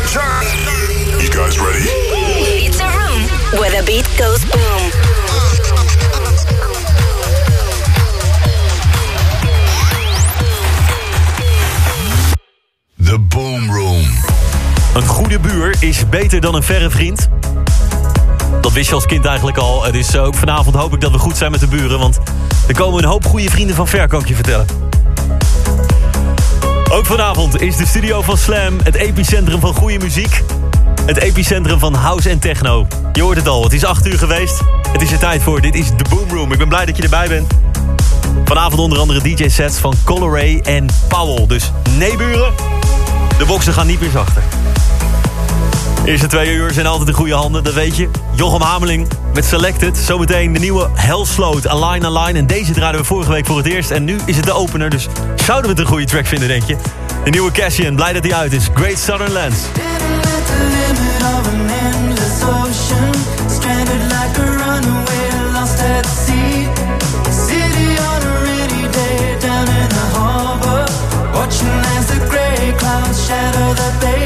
You guys ready? It's a room where the beat goes boom. The Boom Room. Een goede buur is beter dan een verre vriend. Dat wist je als kind eigenlijk al. Het is ook vanavond hoop ik dat we goed zijn met de buren. Want er komen een hoop goede vrienden van ver, kan ik je vertellen. Ook vanavond is de studio van Slam het epicentrum van goede muziek. Het epicentrum van house en techno. Je hoort het al, het is 8 uur geweest. Het is er tijd voor, dit is de Boom Room. Ik ben blij dat je erbij bent. Vanavond onder andere DJ-sets van Coloray en Powell. Dus nee buren, de boksen gaan niet meer zachter. Eerste twee uur zijn altijd in goede handen, dat weet je. Jochem Hameling met Selected. Zometeen de nieuwe Hellsloot, Align Align. En deze draaiden we vorige week voor het eerst. En nu is het de opener, dus zouden we het een goede track vinden, denk je? De nieuwe Cassian, blij dat hij uit is. Great Southern Lands. Watching as the gray clouds shadow the.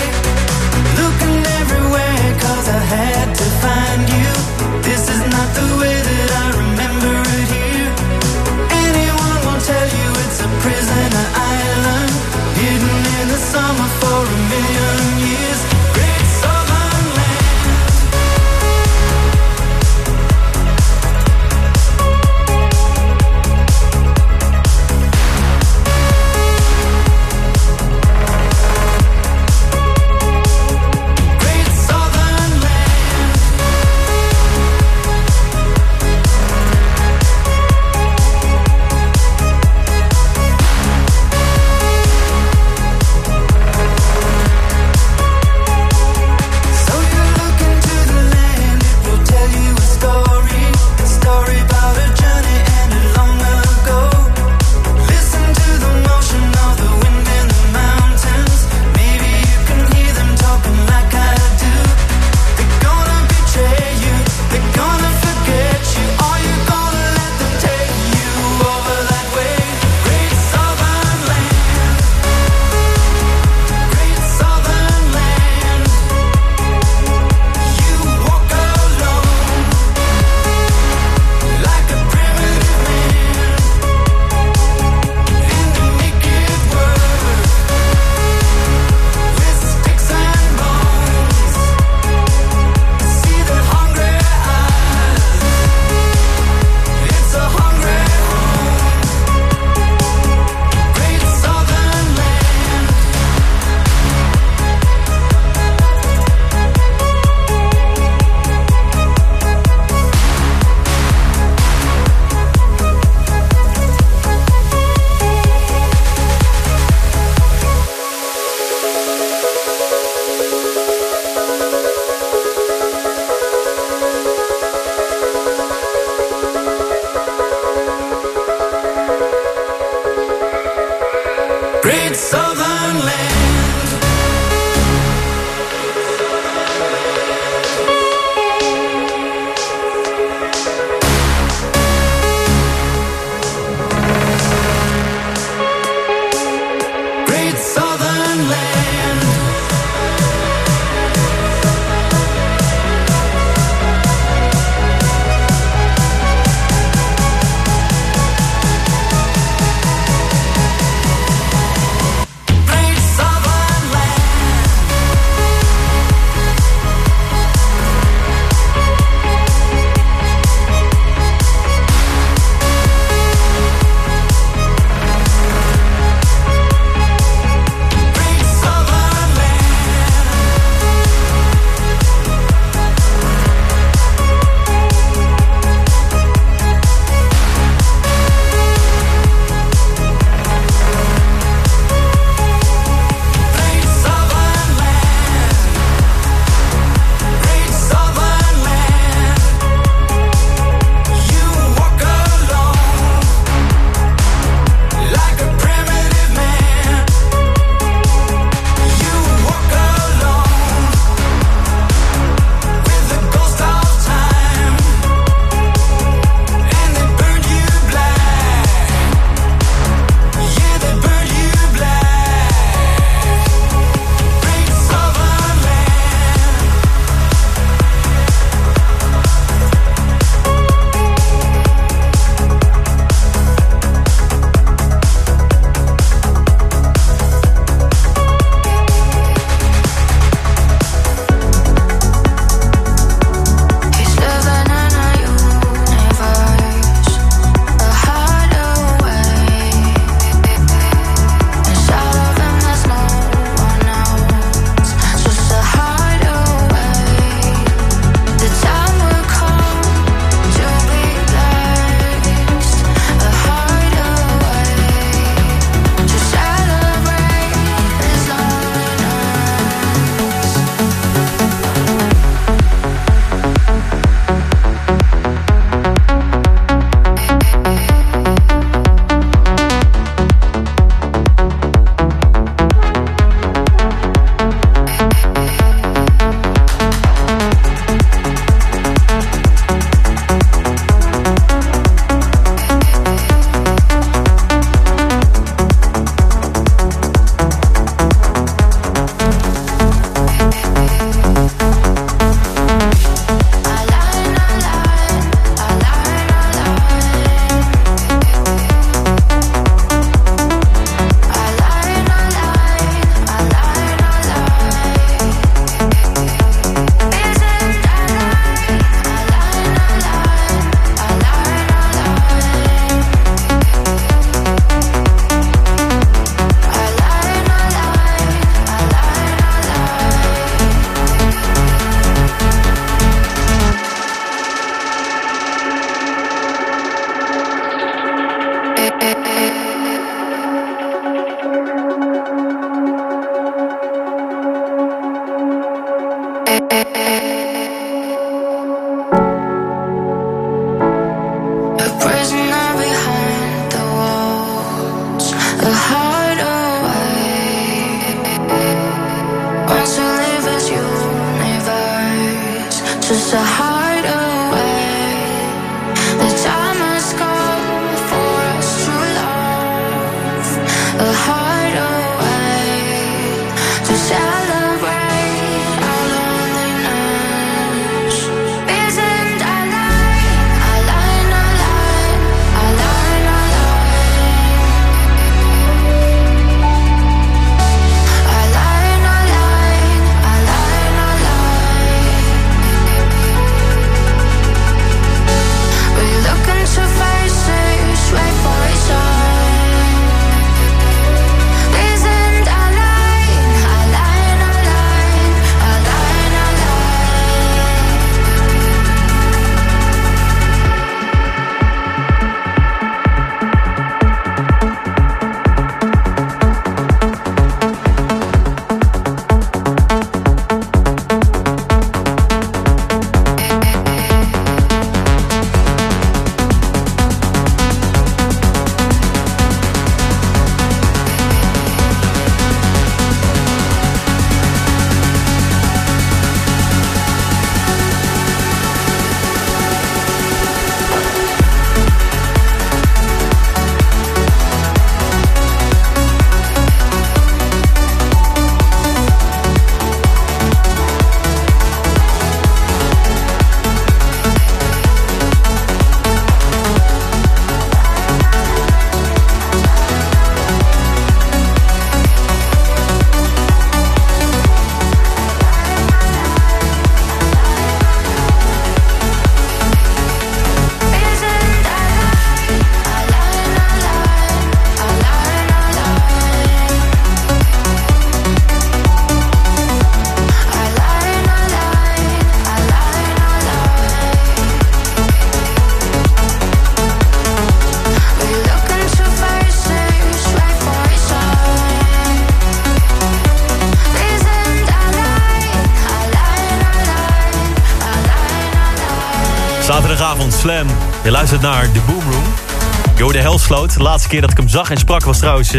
Slam. Je luistert naar de Boom Room. De Helsloot. De laatste keer dat ik hem zag en sprak was trouwens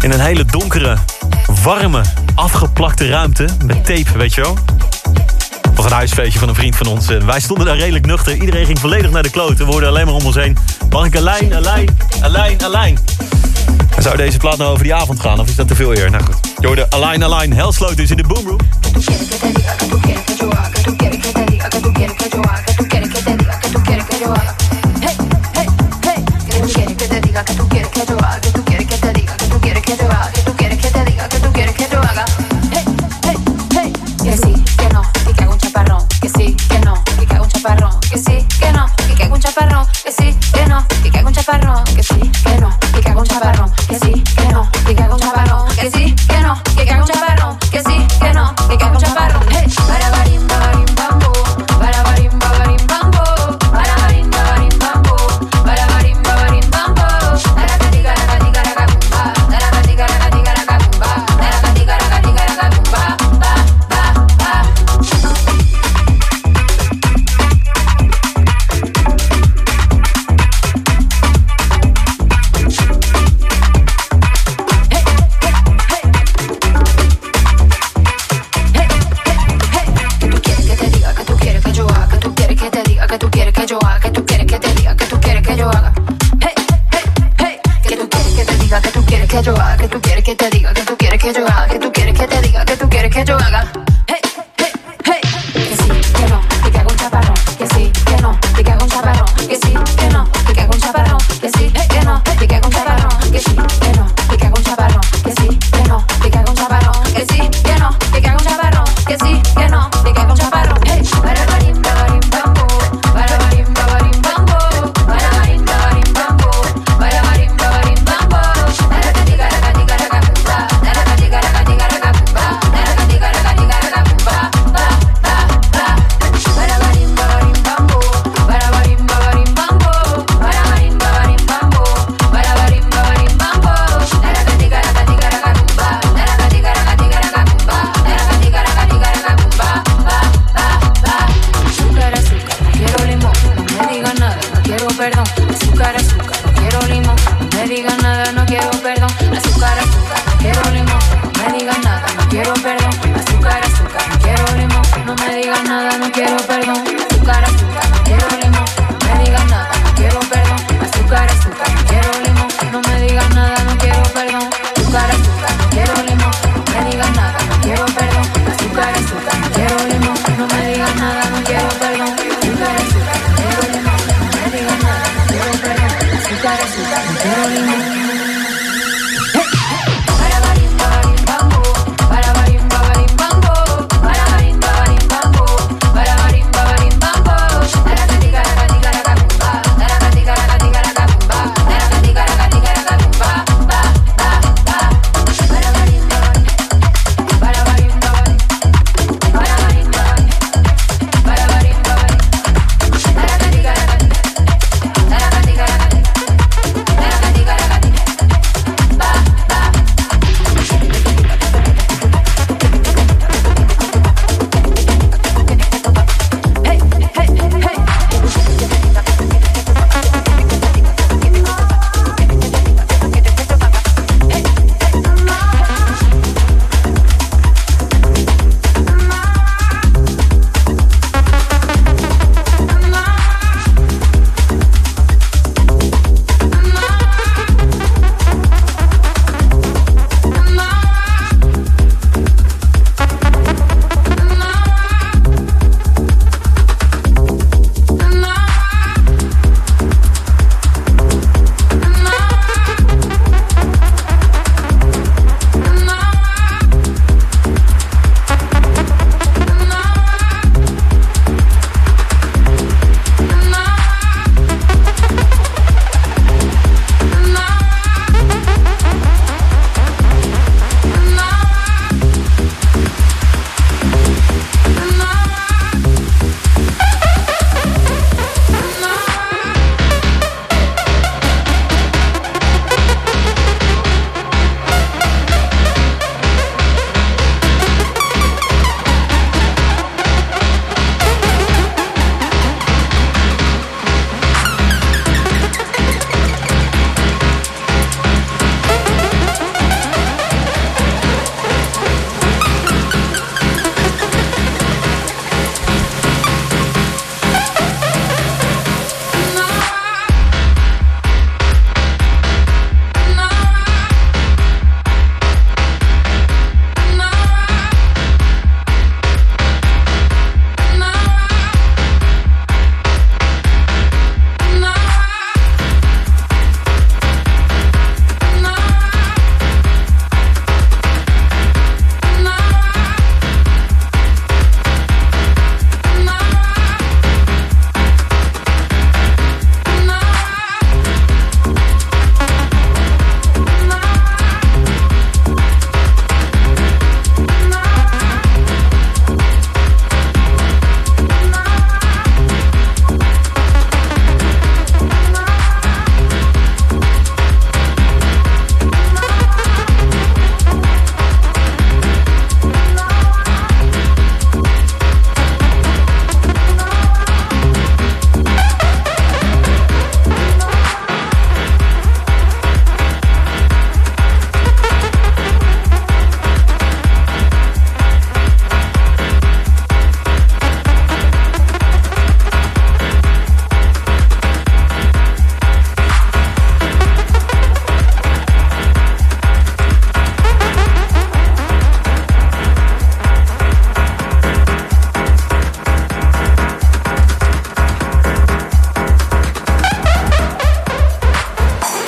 in een hele donkere, warme, afgeplakte ruimte. Met tape, weet je wel. Was een huisfeestje van een vriend van ons. Wij stonden daar redelijk nuchter. Iedereen ging volledig naar de kloot. We hoorden alleen maar om ons heen. Mag ik alleen, alleen, alleen, alleen. En zou deze plaat nou over die avond gaan? Of is dat te veel eer? Nou goed. Je hoorde alleen, alleen. Helsloot is in de Boom Room.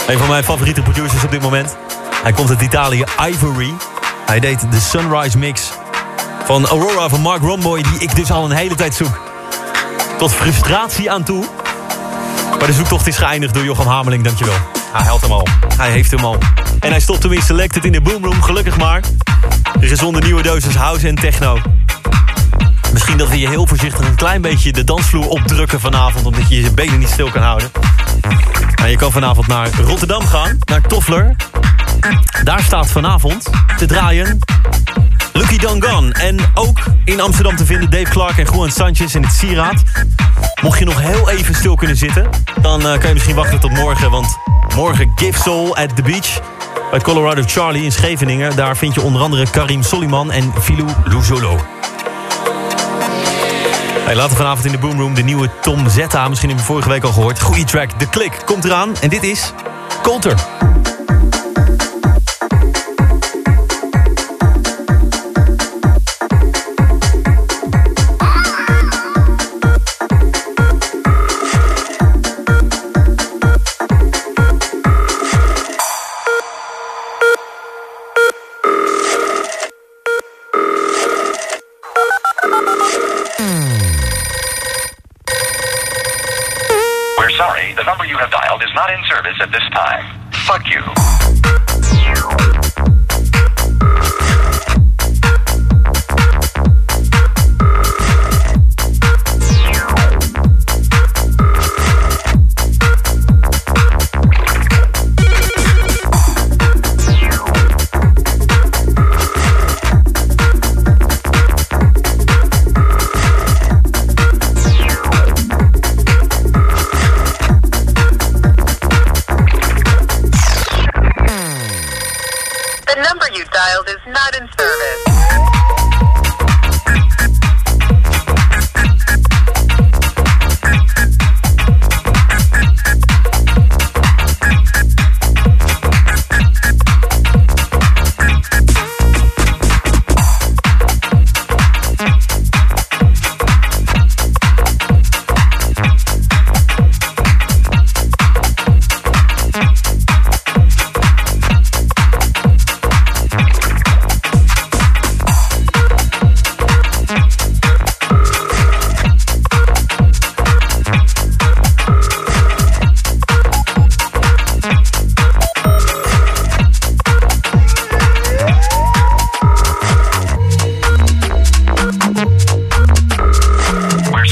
Een van mijn favoriete producers op dit moment. Hij komt uit Italië, Ivory. Hij deed de Sunrise Mix van Aurora van Mark Romboy... die ik dus al een hele tijd zoek. Tot frustratie aan toe. Maar de zoektocht is geëindigd door Jochem Hameling, dankjewel. Hij helpt hem al. Hij heeft hem al. En hij stopt hem in Selected in de Boomroom, gelukkig maar. Een gezonde nieuwe dosis house en techno. Misschien dat we je heel voorzichtig een klein beetje de dansvloer opdrukken vanavond... omdat je je benen niet stil kan houden. Nou, je kan vanavond naar Rotterdam gaan, naar Toffler. Daar staat vanavond te draaien Lucky Don Gone. En ook in Amsterdam te vinden Dave Clark en Juan Sanchez in het Sieraad. Mocht je nog heel even stil kunnen zitten... dan uh, kan je misschien wachten tot morgen, want morgen Give Soul at the Beach... bij Colorado Charlie in Scheveningen. Daar vind je onder andere Karim Soliman en Filou Luzolo. Hey, later vanavond in de Boomroom de nieuwe Tom Zetta. Misschien heb je vorige week al gehoord. Goeie track, De Klik, komt eraan. En dit is Coulter. Service at this time. Fuck you.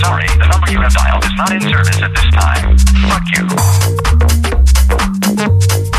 Sorry, the number you have dialed is not in service at this time. Fuck you.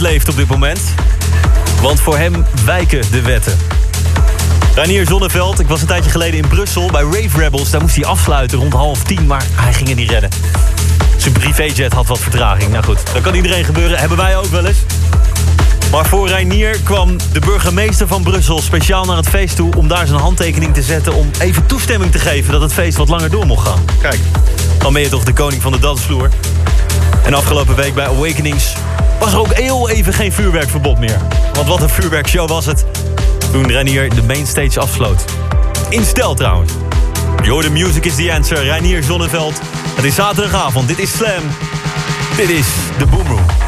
Leeft op dit moment. Want voor hem wijken de wetten. Ranier Zonneveld, ik was een tijdje geleden in Brussel bij Rave Rebels. Daar moest hij afsluiten rond half tien, maar hij ging het niet redden. Zijn privéjet had wat vertraging. Nou goed, dat kan iedereen gebeuren. Hebben wij ook wel eens. Maar voor Reinier kwam de burgemeester van Brussel speciaal naar het feest toe... om daar zijn handtekening te zetten om even toestemming te geven... dat het feest wat langer door mocht gaan. Kijk, dan ben je toch de koning van de dansvloer. En afgelopen week bij Awakenings was er ook heel even geen vuurwerkverbod meer. Want wat een vuurwerkshow was het toen Reinier de mainstage afsloot. In stijl trouwens. Yo, the music is the answer. Reinier Zonneveld. Het is zaterdagavond. Dit is Slam. Dit is de Boom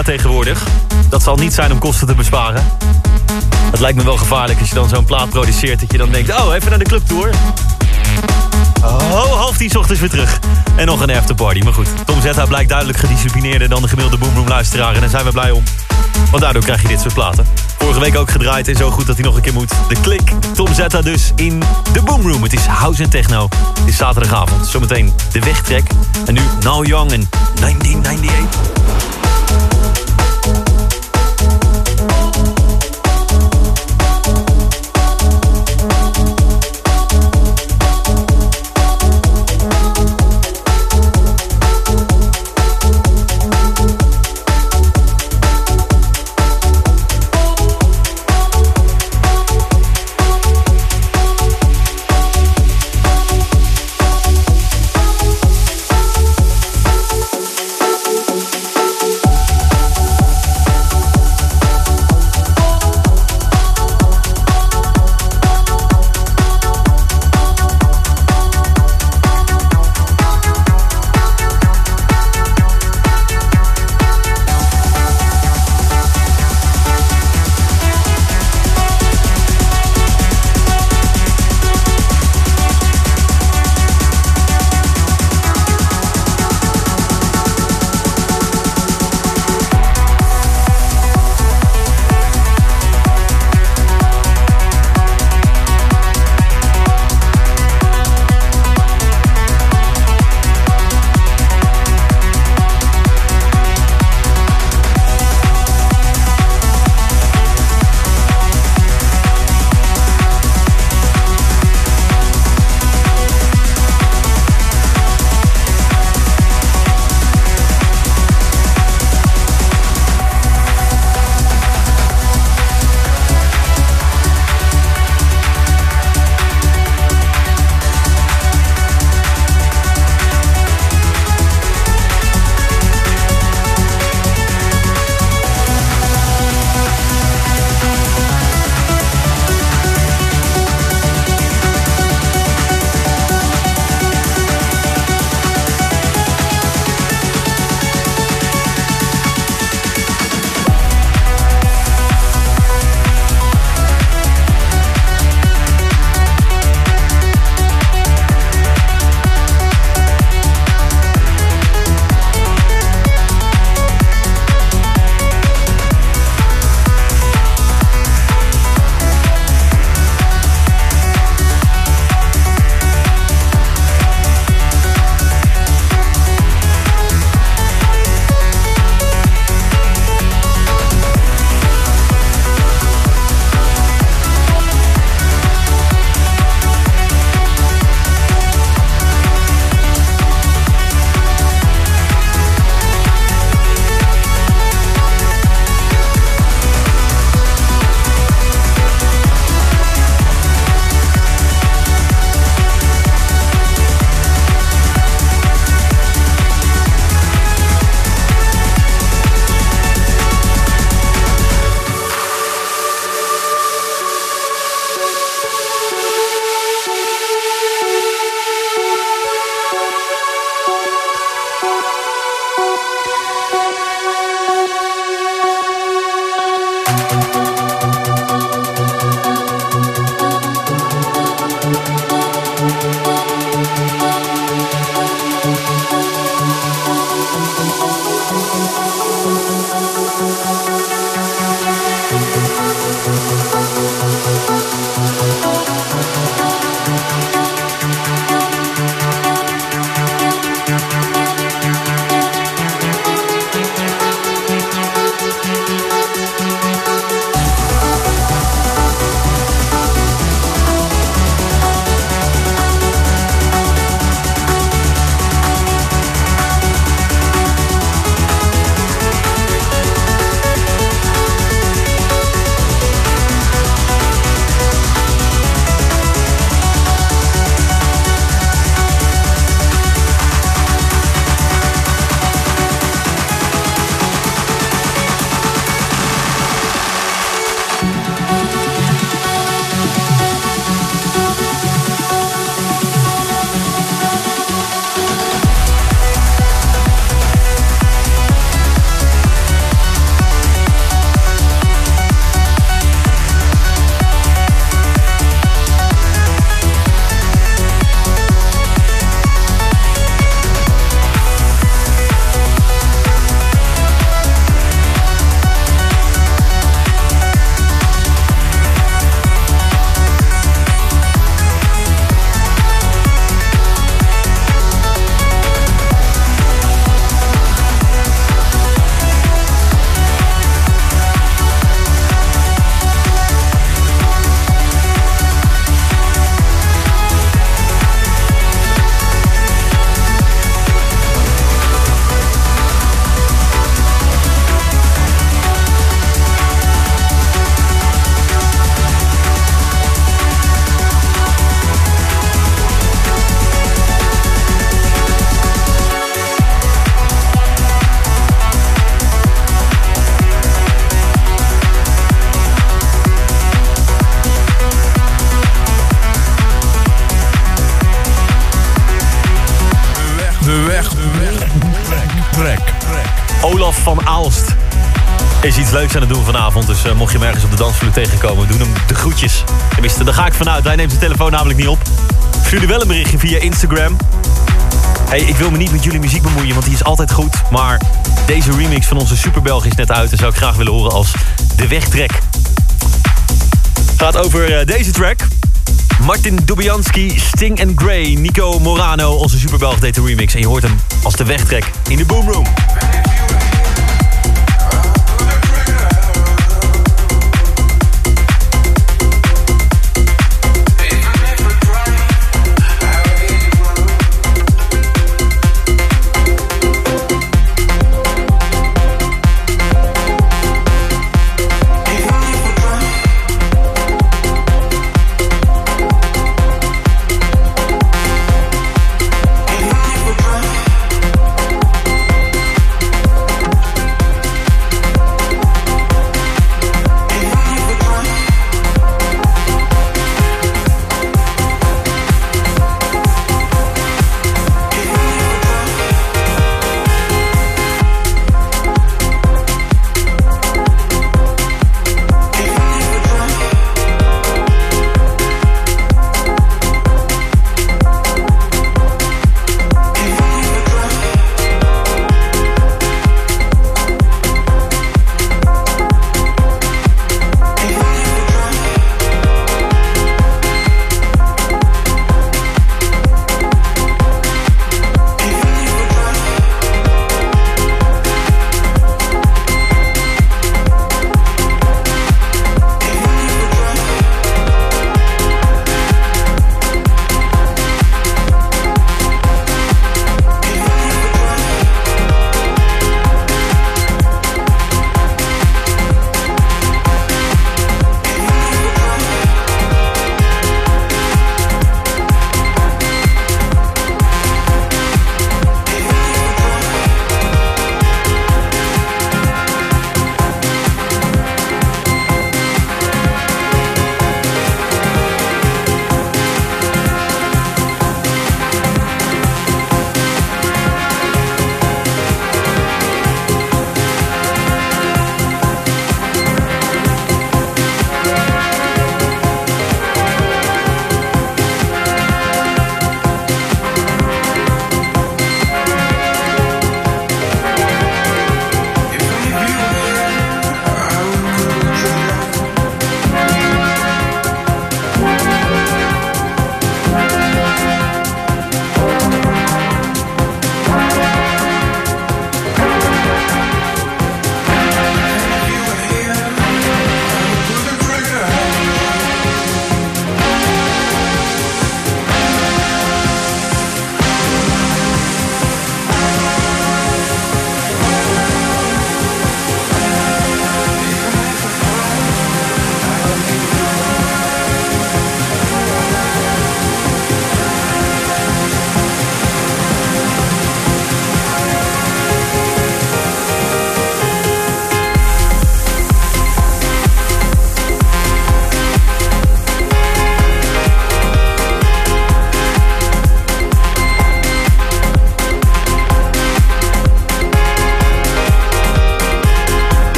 tegenwoordig. Dat zal niet zijn om kosten te besparen. Het lijkt me wel gevaarlijk als je dan zo'n plaat produceert... dat je dan denkt, oh, even naar de clubtour. Oh, half tien ochtends weer terug. En nog een afterparty. Maar goed, Tom Zetta blijkt duidelijk gedisciplineerder... dan de gemiddelde Boomroom luisteraar. En daar zijn we blij om. Want daardoor krijg je dit soort platen. Vorige week ook gedraaid en zo goed dat hij nog een keer moet. De klik, Tom Zetta dus in de Boomroom. Het is house en techno. Het is zaterdagavond. Zometeen de wegtrek. En nu Now Young en 1998. Leuks aan het doen vanavond. Dus eh, mocht je hem ergens op de dansvloer tegenkomen, doen hem de groetjes. Tenminste, daar ga ik vanuit. Wij nemen zijn telefoon namelijk niet op. Stuur jullie wel een berichtje via Instagram. Hey, ik wil me niet met jullie muziek bemoeien, want die is altijd goed. Maar deze remix van onze Superbelg is net uit... en zou ik graag willen horen als De Wegtrek. Gaat over eh, deze track. Martin Dubianski, Sting and Grey, Nico Morano, onze Superbelg deed de remix. En je hoort hem als De Wegtrek in de Boomroom.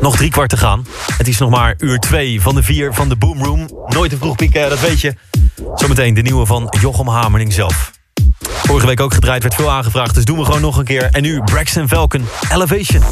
Nog drie kwart te gaan. Het is nog maar uur twee van de vier van de Boom Room. Nooit te vroeg pieken, dat weet je. Zometeen de nieuwe van Jochem Hamerling zelf. Vorige week ook gedraaid, werd veel aangevraagd, dus doen we gewoon nog een keer. En nu Braxton Falcon, Elevation.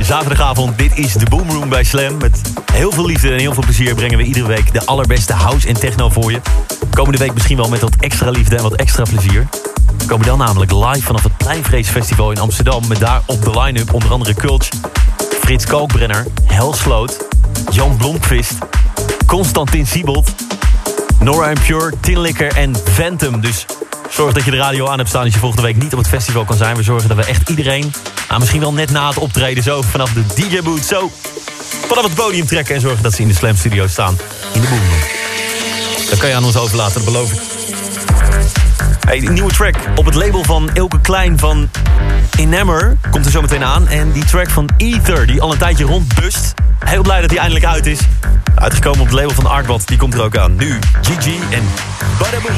Zaterdagavond. Dit is de Boomroom bij Slam. Met heel veel liefde en heel veel plezier brengen we iedere week de allerbeste house en techno voor je. Komende week misschien wel met wat extra liefde en wat extra plezier. We komen dan namelijk live vanaf het Pleinvrees Festival in Amsterdam... met daar op de line-up onder andere Kulch, Frits Kalkbrenner, Helsloot, Jan Blomqvist, Constantin Siebold... Nora Pure, Tinlikker en Phantom. Dus zorg dat je de radio aan hebt staan als je volgende week niet op het festival kan zijn. We zorgen dat we echt iedereen, nou, misschien wel net na het optreden... zo vanaf de DJ-boot zo vanaf het podium trekken... en zorgen dat ze in de Slam Studio staan in de Boomroom. Dat kan je aan ons overlaten, dat beloof ik. Hey, een nieuwe track op het label van Ilke Klein van Inammer komt er zo meteen aan. En die track van Ether, die al een tijdje rondbust. Heel blij dat hij eindelijk uit is. Uitgekomen op het label van Artbot, die komt er ook aan. Nu GG en Badaboom.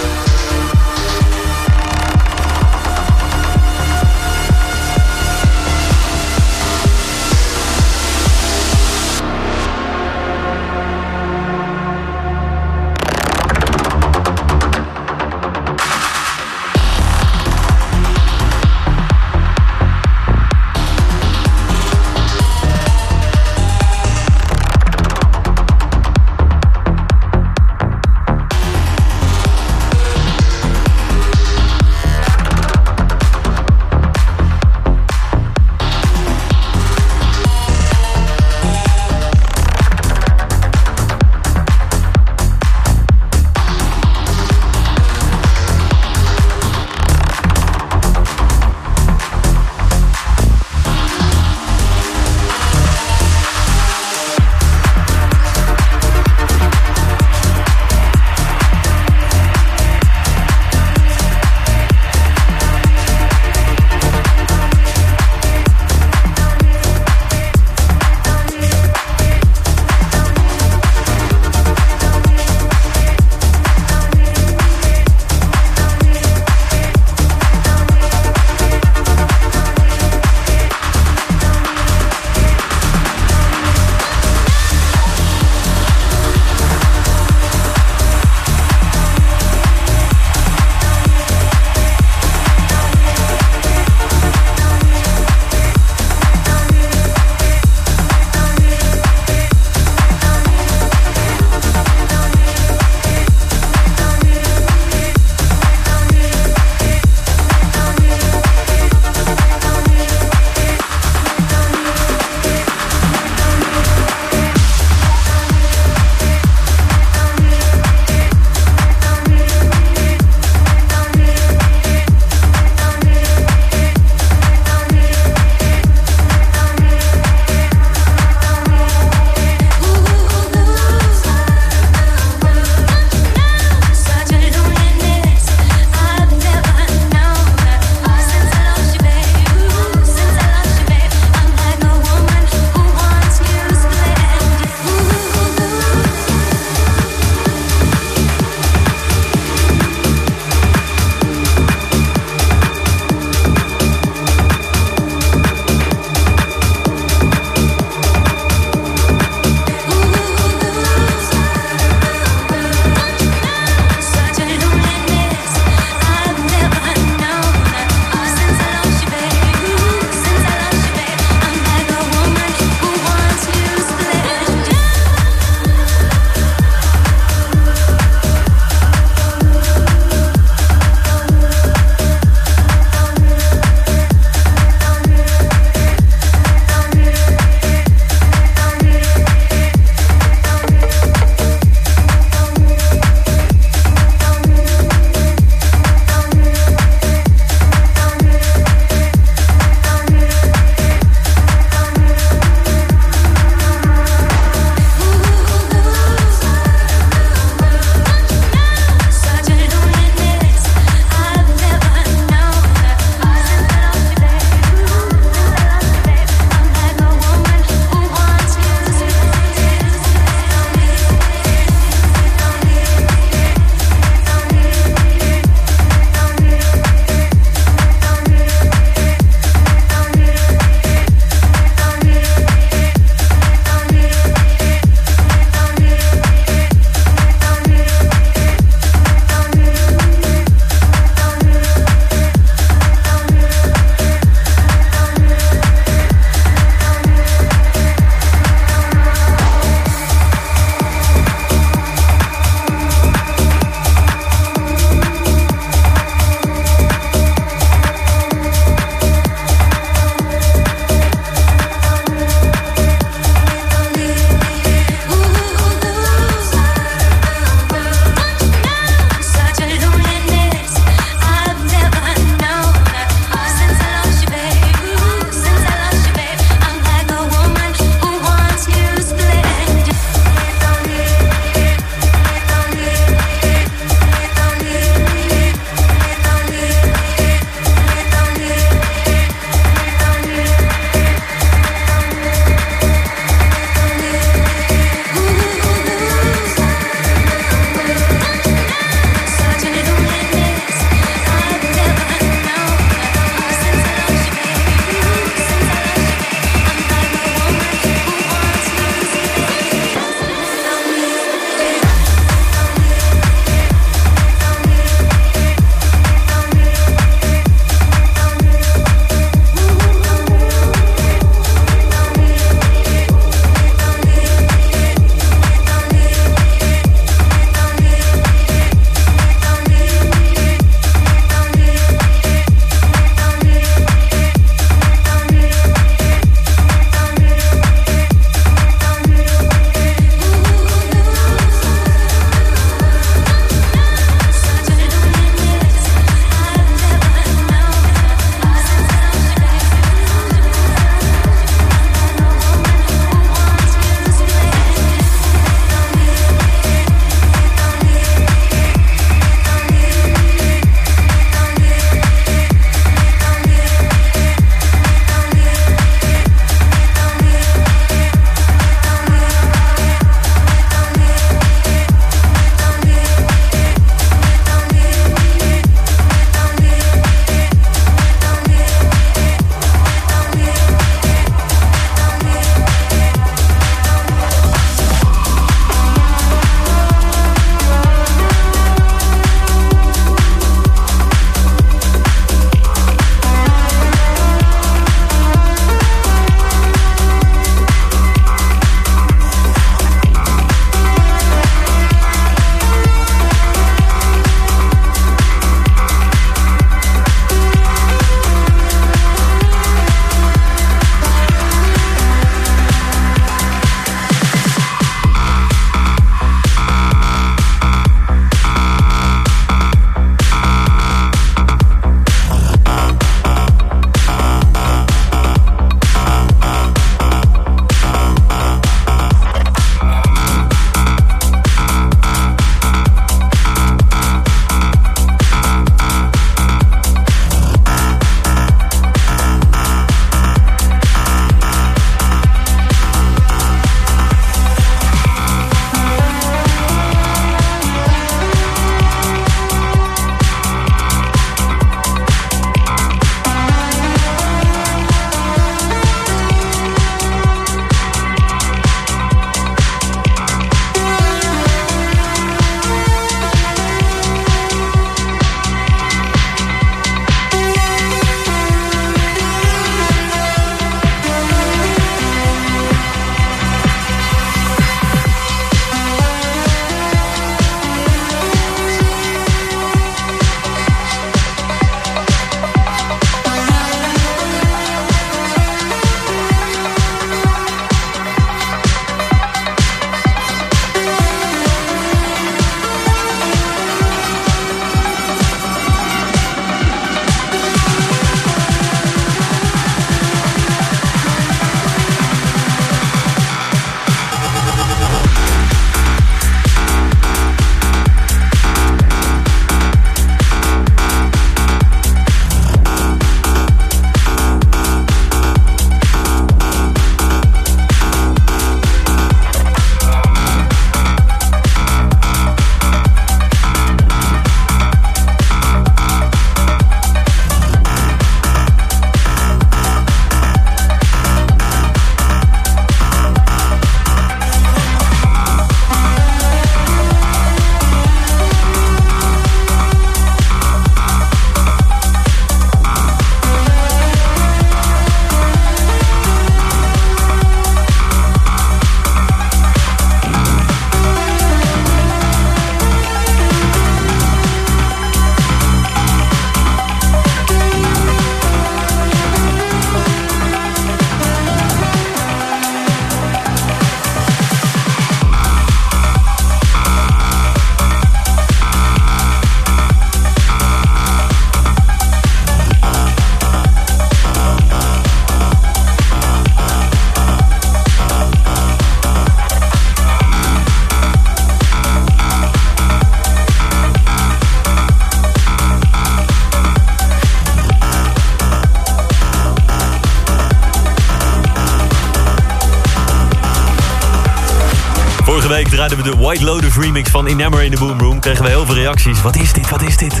Draaiden we de White Lotus remix van Inammer in de Boom Room. Kregen we heel veel reacties. Wat is dit, wat is dit?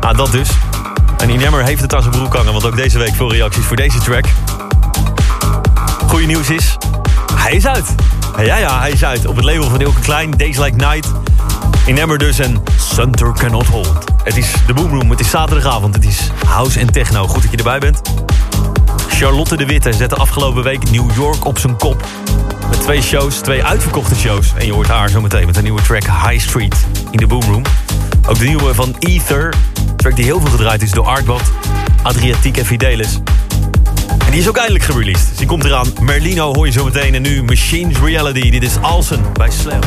Nou, dat dus. En Inammer heeft het aan zijn broek hangen, want ook deze week veel reacties voor deze track. Goeie nieuws is, hij is uit. Ja, ja, hij is uit. Op het label van Ilke Klein, Days Like Night. Inammer dus en Center Cannot Hold. Het is de Boom Room, het is zaterdagavond, het is house en techno. Goed dat je erbij bent. Charlotte de Witte zette afgelopen week New York op zijn kop. Twee shows, twee uitverkochte shows. En je hoort haar zo meteen met een nieuwe track High Street in de Boom Room. Ook de nieuwe van Ether. Track die heel veel gedraaid is door Artbot, Adriatiek en Fidelis. En die is ook eindelijk gereleased. Dus die komt eraan. Merlino hoor je zo meteen. En nu Machines Reality. Dit is Alsen bij Slam.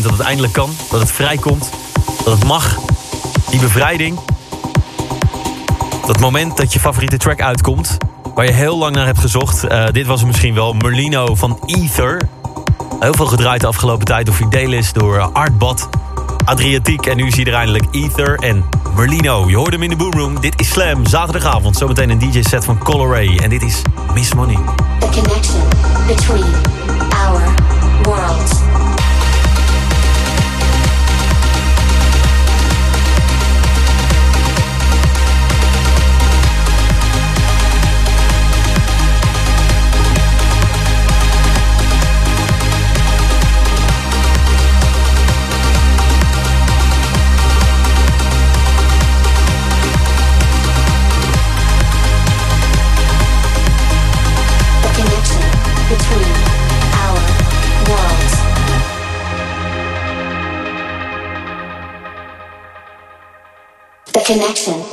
Dat het eindelijk kan. Dat het vrijkomt. Dat het mag. Die bevrijding. Dat moment dat je favoriete track uitkomt. Waar je heel lang naar hebt gezocht. Eh, dit was misschien wel. Merlino van Ether. Heel veel gedraaid de afgelopen tijd door Fidelis, door Artbad, Adriatiek. En nu zie je er eindelijk Ether en Merlino. Je hoort hem in de Boomroom. Dit is Slam, zaterdagavond. Zometeen een DJ-set van Coloray. En dit is Miss Money. The connection between our worlds. Connection.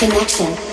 Connection.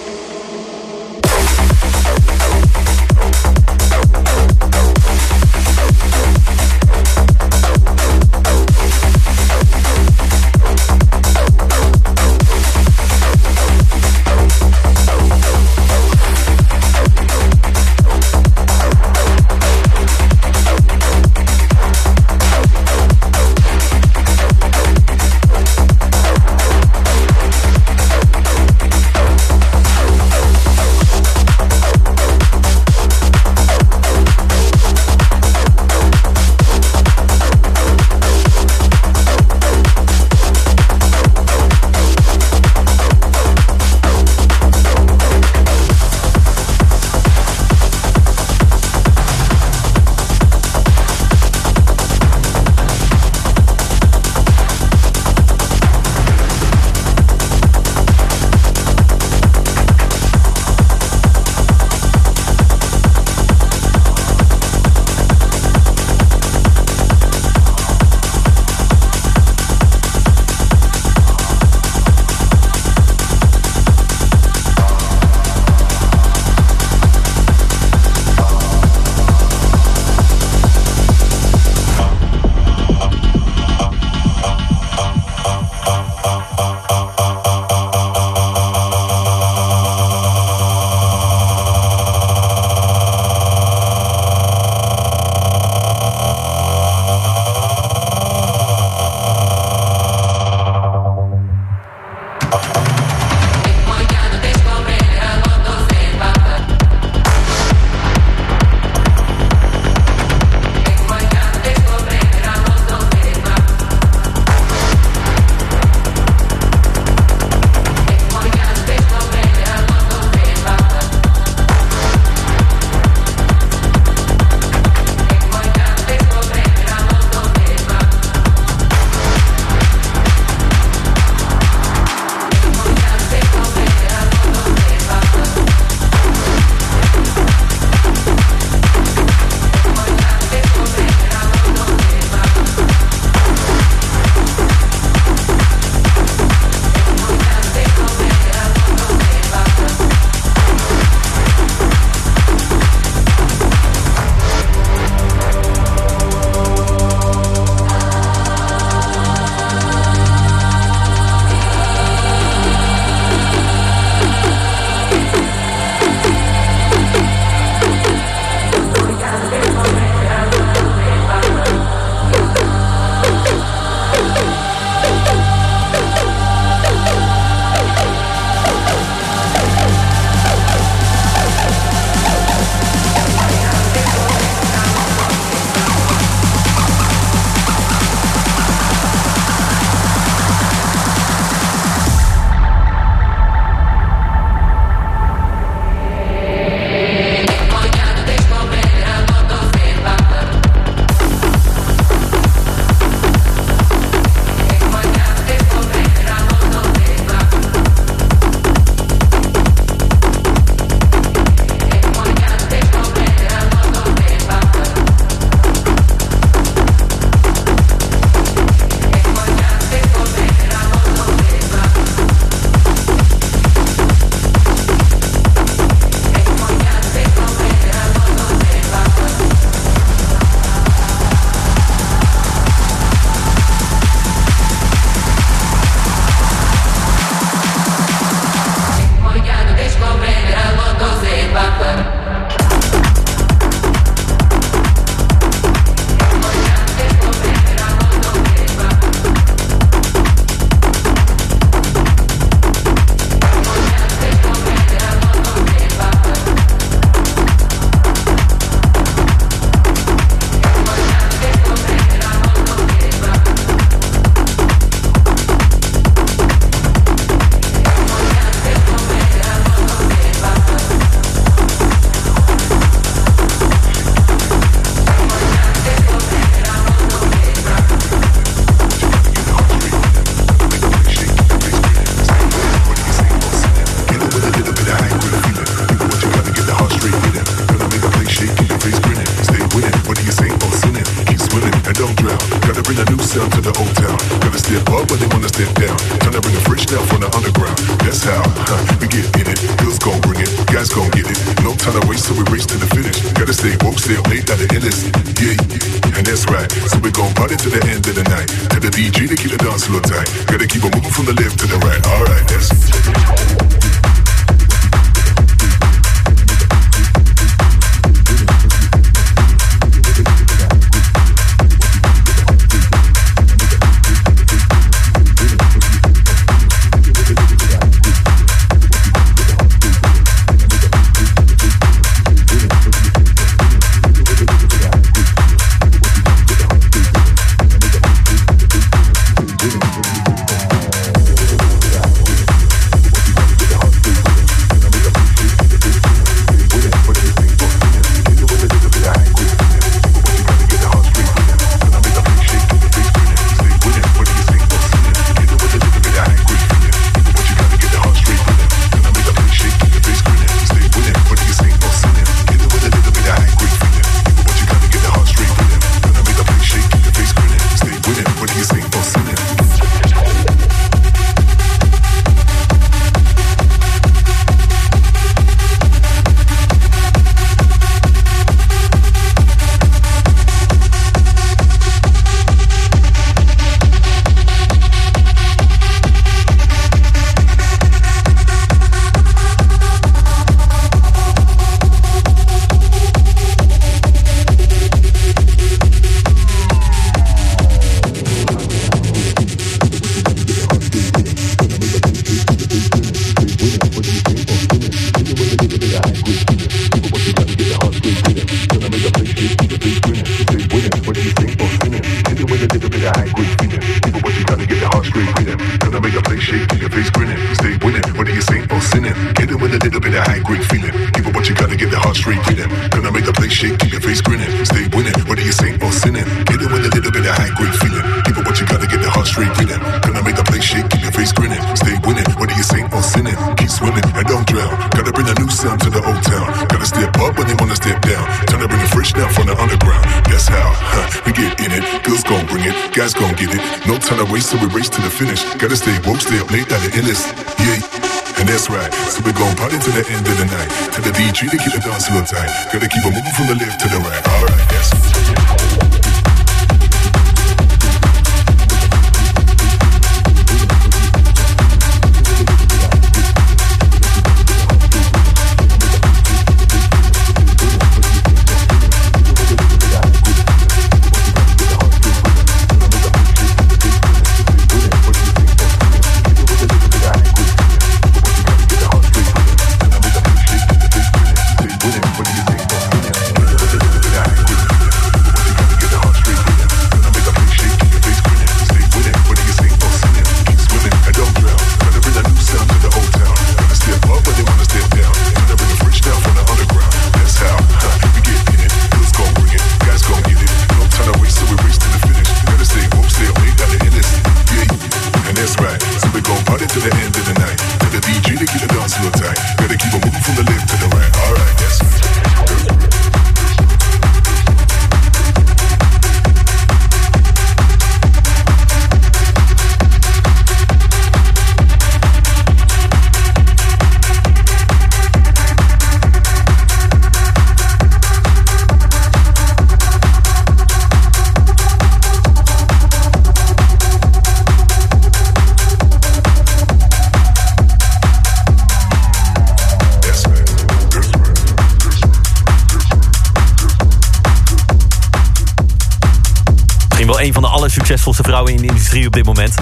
Succesvolste vrouw in de industrie op dit moment.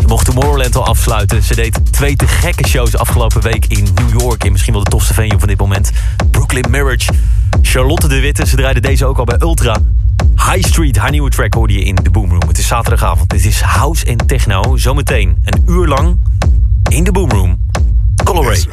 Ze mocht Tomorrowland al afsluiten. Ze deed twee te gekke shows afgelopen week in New York. In misschien wel de tofste venue van dit moment. Brooklyn Marriage. Charlotte de Witte, ze draaide deze ook al bij Ultra. High Street, haar nieuwe track hoorde je in de Boomroom. Het is zaterdagavond, dit is house en techno. Zometeen een uur lang in de Boomroom. Coloray.